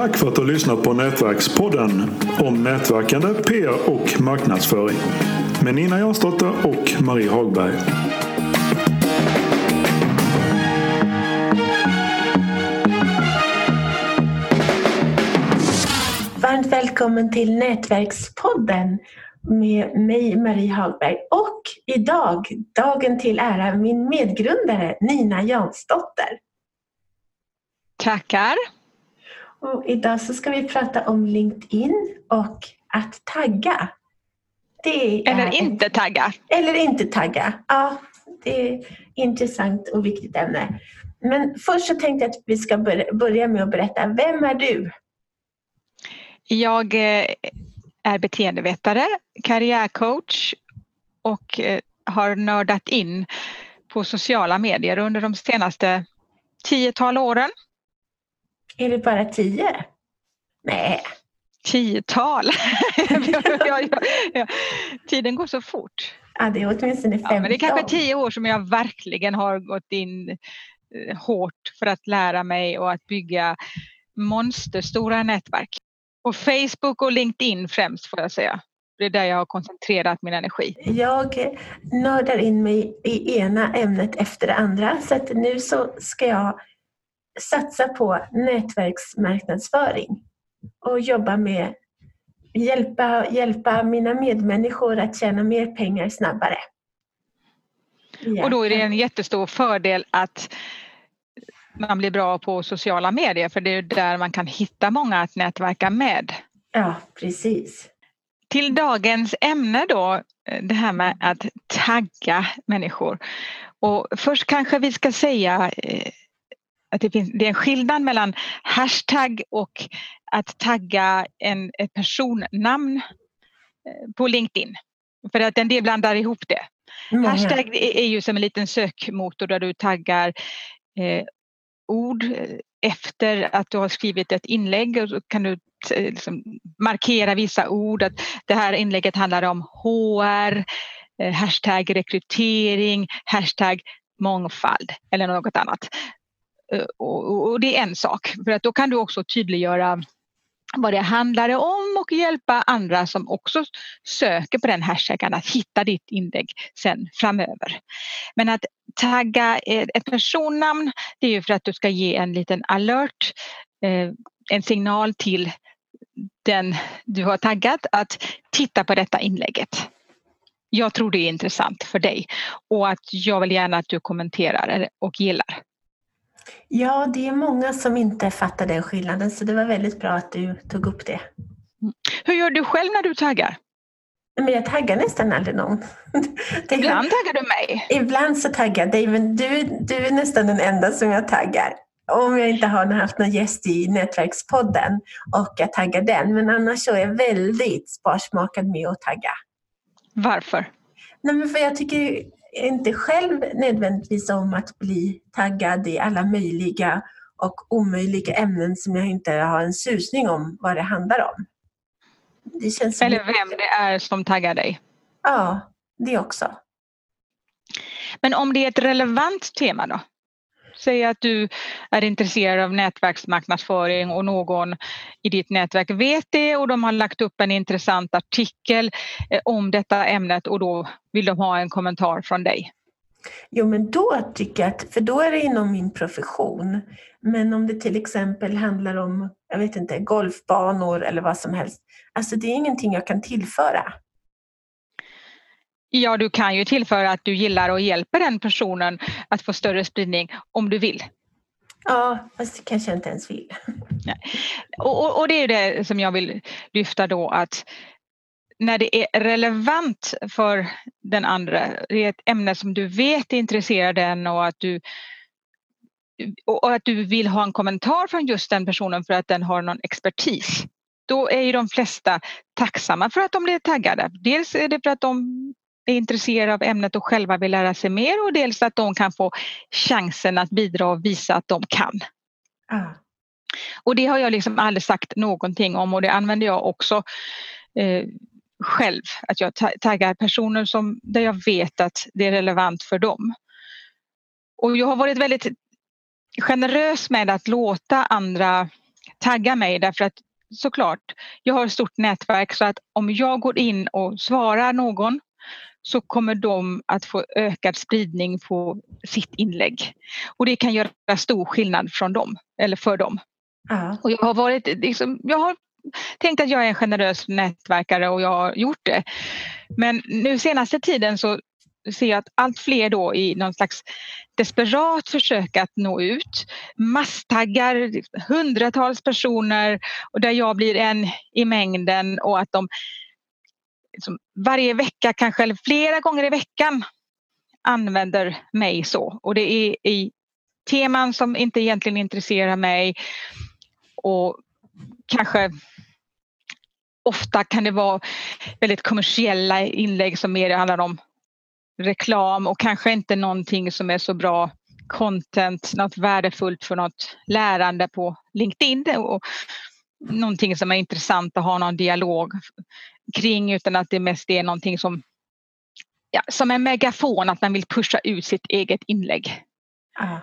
Tack för att du har lyssnat på Nätverkspodden om nätverkande, PR och marknadsföring med Nina Jansdotter och Marie Hagberg. Varmt välkommen till Nätverkspodden med mig Marie Hagberg och idag, dagen till ära, min medgrundare Nina Jansdotter. Tackar. Och idag så ska vi prata om LinkedIn och att tagga. Det eller inte tagga. Eller inte tagga. Ja, det är ett intressant och viktigt ämne. Men först så tänkte jag att vi ska börja med att berätta, vem är du? Jag eh, är beteendevetare, karriärcoach och eh, har nördat in på sociala medier under de senaste tiotal åren. Är det bara tio? Nej. Tiotal! ja, ja, ja, Tiden går så fort. Ja, det är åtminstone 15. Ja, men det är kanske tio år som jag verkligen har gått in eh, hårt för att lära mig och att bygga monsterstora nätverk. Och Facebook och LinkedIn främst får jag säga. Det är där jag har koncentrerat min energi. Jag nördar in mig i ena ämnet efter det andra så att nu så ska jag satsa på nätverksmarknadsföring och jobba med hjälpa, hjälpa mina medmänniskor att tjäna mer pengar snabbare. Ja. Och då är det en jättestor fördel att man blir bra på sociala medier för det är där man kan hitta många att nätverka med. Ja, precis. Till dagens ämne då, det här med att tagga människor. Och först kanske vi ska säga eh, att det, finns, det är en skillnad mellan hashtag och att tagga en, ett personnamn eh, på LinkedIn. För att en del blandar ihop det. Mm. Hashtag är ju som en liten sökmotor där du taggar eh, ord eh, efter att du har skrivit ett inlägg och så kan du liksom markera vissa ord. Att det här inlägget handlar om HR, eh, hashtag rekrytering, hashtag mångfald eller något annat. Eh, och, och, det är en sak, för att då kan du också tydliggöra vad det handlar om och hjälpa andra som också söker på den hashtaggen att hitta ditt inlägg sen framöver. Men att tagga eh, ett personnamn det är ju för att du ska ge en liten alert, eh, en signal till den du har taggat att titta på detta inlägget. Jag tror det är intressant för dig och att jag vill gärna att du kommenterar och gillar. Ja, det är många som inte fattar den skillnaden så det var väldigt bra att du tog upp det. Hur gör du själv när du taggar? Men jag taggar nästan aldrig någon. Ibland taggar du mig. Ibland så taggar jag dig, men du, du är nästan den enda som jag taggar. Om jag inte har haft någon gäst i Nätverkspodden och jag taggar den. Men annars så är jag väldigt sparsmakad med att tagga. Varför? Nej, men för jag tycker inte själv nödvändigtvis om att bli taggad i alla möjliga och omöjliga ämnen som jag inte har en susning om vad det handlar om. Det Eller vem det är som taggar dig. Ja, det också. Men om det är ett relevant tema då? Säg att du är intresserad av nätverksmarknadsföring och någon i ditt nätverk vet det och de har lagt upp en intressant artikel eh, om detta ämnet och då vill de ha en kommentar från dig. Jo men då tycker jag att, för då är det inom min profession. Men om det till exempel handlar om, jag vet inte, golfbanor eller vad som helst. Alltså det är ingenting jag kan tillföra. Ja, du kan ju tillföra att du gillar och hjälper den personen att få större spridning om du vill. Ja, fast det kanske jag inte ens vill. Och, och, och, det är det som jag vill lyfta då att när det är relevant för den andra, det är ett ämne som du vet intresserar den och att du och att du vill ha en kommentar från just den personen för att den har någon expertis. Då är ju de flesta tacksamma för att de blir taggade. Dels är det för att de är intresserade av ämnet och själva vill lära sig mer och dels att de kan få chansen att bidra och visa att de kan. Ah. Och det har jag liksom aldrig sagt någonting om och det använder jag också eh, själv. Att jag taggar personer som, där jag vet att det är relevant för dem. Och jag har varit väldigt generös med att låta andra tagga mig därför att såklart, jag har ett stort nätverk så att om jag går in och svarar någon så kommer de att få ökad spridning på sitt inlägg. Och det kan göra stor skillnad från dem, eller för dem. Ja. Och jag har varit, liksom, jag har tänkt att jag är en generös nätverkare och jag har gjort det. Men nu senaste tiden så ser jag att allt fler då i någon slags desperat försök att nå ut masstaggar hundratals personer och där jag blir en i mängden och att de liksom varje vecka kanske eller flera gånger i veckan använder mig så. Och det är i teman som inte egentligen intresserar mig. Och kanske ofta kan det vara väldigt kommersiella inlägg som mer handlar om reklam och kanske inte någonting som är så bra content, något värdefullt för något lärande på LinkedIn. Och någonting som är intressant att ha någon dialog kring utan att det mest är någonting som ja, som en megafon, att man vill pusha ut sitt eget inlägg. Ah.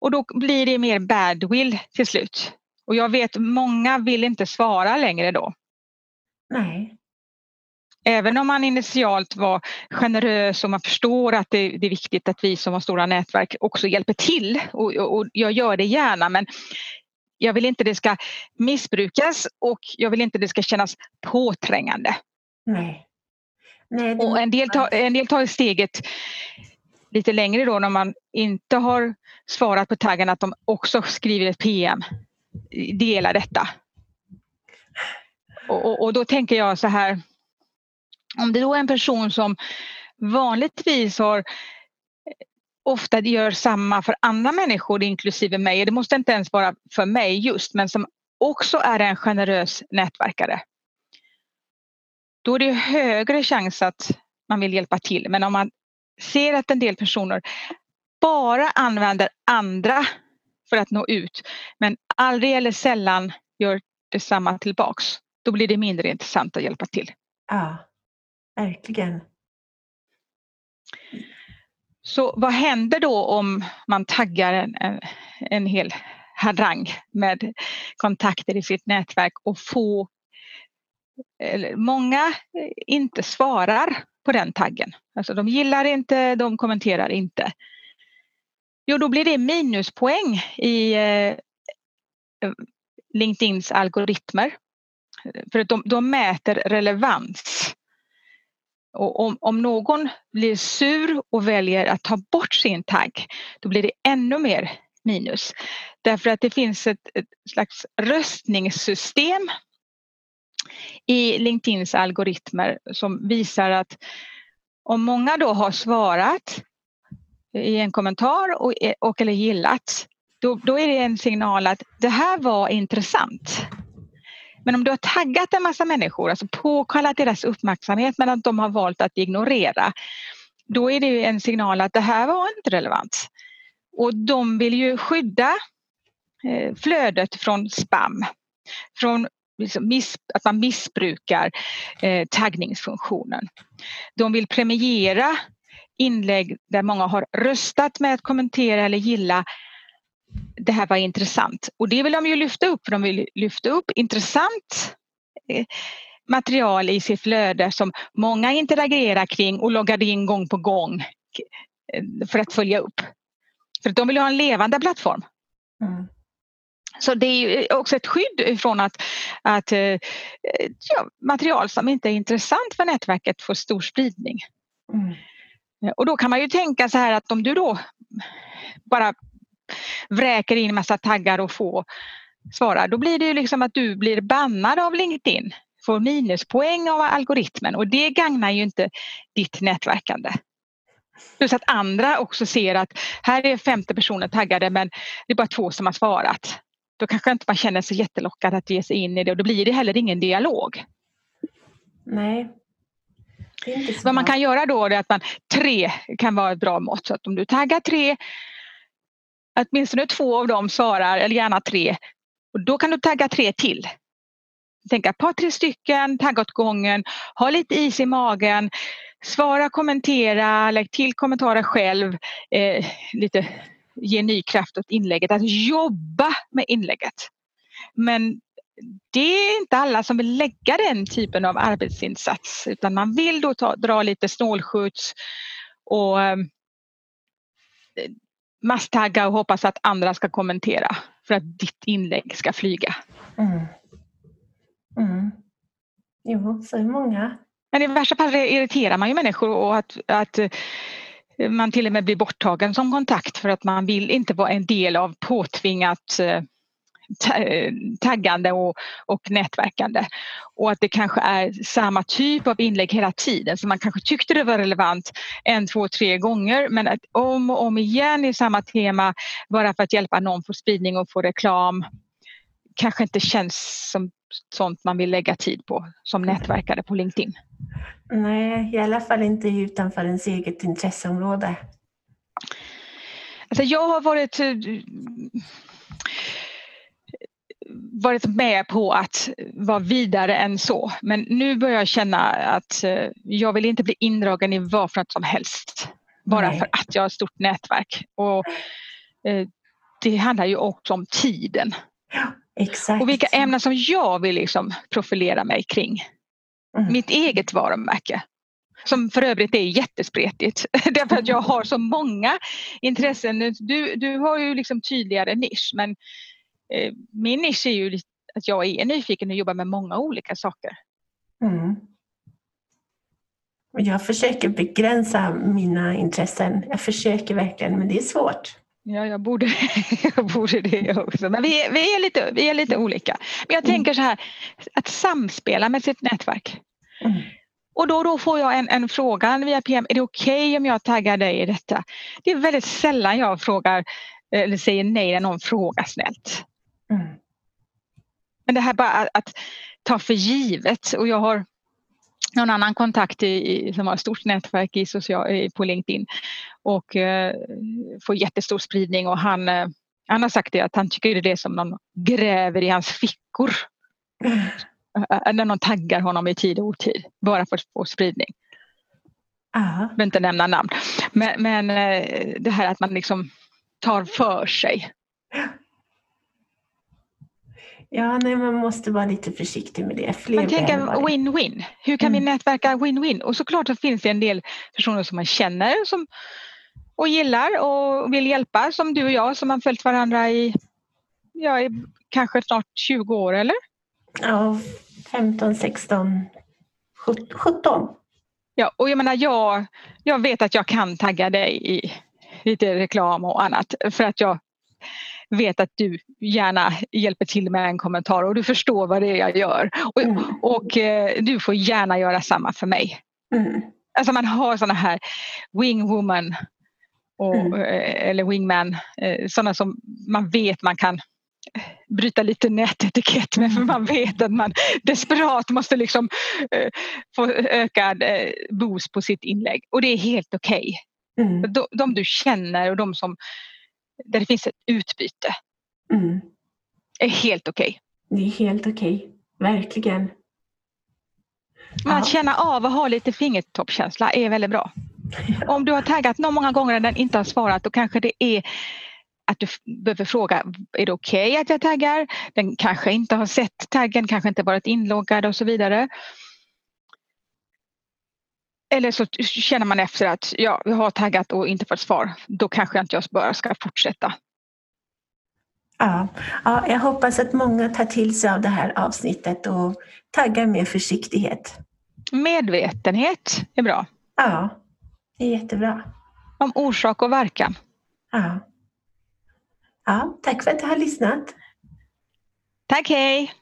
Och då blir det mer badwill till slut. Och jag vet många vill inte svara längre då. Nej. Även om man initialt var generös och man förstår att det, det är viktigt att vi som har stora nätverk också hjälper till och, och, jag gör det gärna men jag vill inte det ska missbrukas och jag vill inte det ska kännas påträngande. Nej. Nej och en del, tar, en del tar steget lite längre då när man inte har svarat på taggen att de också skriver ett PM. Dela detta. Och, och, och då tänker jag så här om det då är en person som vanligtvis har ofta gör samma för andra människor inklusive mig, det måste inte ens vara för mig just, men som också är en generös nätverkare. Då är det högre chans att man vill hjälpa till. Men om man ser att en del personer bara använder andra för att nå ut, men aldrig eller sällan gör detsamma tillbaks, då blir det mindre intressant att hjälpa till. Ja. Verkligen. Så vad händer då om man taggar en, en, en hel harang med kontakter i sitt nätverk och få många inte svarar på den taggen. Alltså de gillar inte, de kommenterar inte. Jo, då blir det minuspoäng i eh, LinkedIns algoritmer. För att de, de mäter relevans. Och om, om någon blir sur och väljer att ta bort sin tagg, då blir det ännu mer minus. Därför att det finns ett, ett slags röstningssystem i LinkedIns algoritmer som visar att om många då har svarat i en kommentar och, och eller gillat, då, då är det en signal att det här var intressant. Men om du har taggat en massa människor, alltså påkallat deras uppmärksamhet men att de har valt att ignorera, då är det en signal att det här var inte relevant. Och de vill ju skydda eh, flödet från spam, från liksom att man missbrukar eh, taggningsfunktionen. De vill premiera inlägg där många har röstat med att kommentera eller gilla det här var intressant. Och det vill de ju lyfta upp, för de vill lyfta upp intressant eh, material i sitt flöde som många interagerar kring och loggar in gång på gång eh, för att följa upp. För att de vill ha en levande plattform. Mm. Så det är också ett skydd från att, att eh, ja, material som inte är intressant för nätverket får stor spridning. Mm. Och då kan man ju tänka så här att om du då bara vräker in massa taggar och få svara, då blir det ju liksom att du blir bannad av LinkedIn, får minuspoäng av algoritmen och det gagnar ju inte ditt nätverkande. Plus att andra också ser att här är 50 personer taggade men det är bara två som har svarat. Då kanske inte man känner sig jättelockad att ge sig in i det och då blir det heller ingen dialog. Nej. Vad man kan göra då är att man tre kan vara ett bra mått. Så att om du taggar tre åtminstone två av dem svarar, eller gärna tre. Och då kan du tagga tre till. Tänka ett par, tre stycken, tagga åt gången, ha lite is i magen, svara, kommentera, lägg till kommentarer själv, eh, lite, ge ny kraft åt inlägget, att jobba med inlägget. Men det är inte alla som vill lägga den typen av arbetsinsats utan man vill då ta, dra lite snålskjuts och eh, masstagga och hoppas att andra ska kommentera för att ditt inlägg ska flyga. Mm. Mm. Jo, så är många. Men i värsta fall irriterar man ju människor och att, att eh, man till och med blir borttagen som kontakt för att man vill inte vara en del av påtvingat eh, taggande och, och nätverkande. Och att det kanske är samma typ av inlägg hela tiden så man kanske tyckte det var relevant en, två, tre gånger men att om och om igen i samma tema bara för att hjälpa någon få spridning och få reklam kanske inte känns som sånt man vill lägga tid på som nätverkare på LinkedIn. Nej, i alla fall inte utanför ens eget intresseområde. Alltså jag har varit varit med på att vara vidare än så. Men nu börjar jag känna att eh, jag vill inte bli indragen i vad för något som helst. Bara Nej. för att jag har ett stort nätverk. Och eh, det handlar ju också om tiden. Exakt. Och vilka ämnen som jag vill liksom profilera mig kring. Mm. Mitt eget varumärke. Som för övrigt är jättespretigt därför att jag har så många intressen. Du, du har ju liksom tydligare nisch men min nisch är ju att jag är nyfiken och jobbar med många olika saker. Mm. Jag försöker begränsa mina intressen. Jag försöker verkligen, men det är svårt. Ja, jag borde, jag borde det också. Men vi, vi, är lite, vi är lite olika. Men jag tänker så här, att samspela med sitt nätverk. Mm. Och då, då får jag en, en fråga via PM, är det okej okay om jag taggar dig i detta? Det är väldigt sällan jag frågar eller säger nej när någon frågar snällt. Men det här bara att, att, ta för givet och jag har någon annan kontakt i, som har ett stort nätverk i social, på LinkedIn och eh, får jättestor spridning och han, eh, han har sagt det att han tycker det är som någon gräver i hans fickor. Mm. När någon taggar honom i tid och otid bara för att få spridning. Jag vill inte nämna namn. Men, men eh, det här att man liksom tar för sig. Ja, nej, man måste vara lite försiktig med det. Fler man tänker win-win. Hur kan mm. vi nätverka win-win? Och såklart så finns det en del personer som man känner som, och gillar och vill hjälpa som du och jag som har följt varandra i, ja, i kanske snart 20 år eller? Ja, 15, 16, 17. Ja, och jag menar jag, jag vet att jag kan tagga dig i lite reklam och annat för att jag vet att du gärna hjälper till med en kommentar och du förstår vad det är jag gör. Och, mm. och eh, du får gärna göra samma för mig. Mm. Alltså man har sådana här wingwoman och, mm. Eh, eller wingman, eh, sådana som man vet man kan bryta lite nätetikett med för mm. man vet att man desperat måste liksom få ökad boost på sitt inlägg och det är helt okej. Okay. Mm. De, de, du känner och de som där det finns ett utbyte. Mm. är helt okej. Okay. Det är helt okej, okay. verkligen. Men att känna av och ha lite fingertoppkänsla är väldigt bra. Om du har taggat någon många gånger och den inte har svarat då kanske det är att du behöver fråga, är det okej okay att jag taggar? Den kanske inte har sett taggen, kanske inte varit inloggad och så vidare. Eller så känner man efter att ja, vi har taggat och inte fått svar. Då kanske jag inte bara ska fortsätta. Ja, ja, jag hoppas att många tar till sig av det här avsnittet och taggar med försiktighet. Medvetenhet är bra. Ja, det är jättebra. Om orsak och verkan. Ja. ja tack för att du har lyssnat. Tack, hej.